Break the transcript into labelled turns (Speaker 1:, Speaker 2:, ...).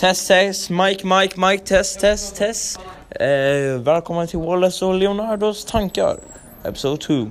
Speaker 1: Test, test, Mike, Mike, Mike, test, test, test. Eh, välkommen till Wallace och Leonardos tankar, Episode 2.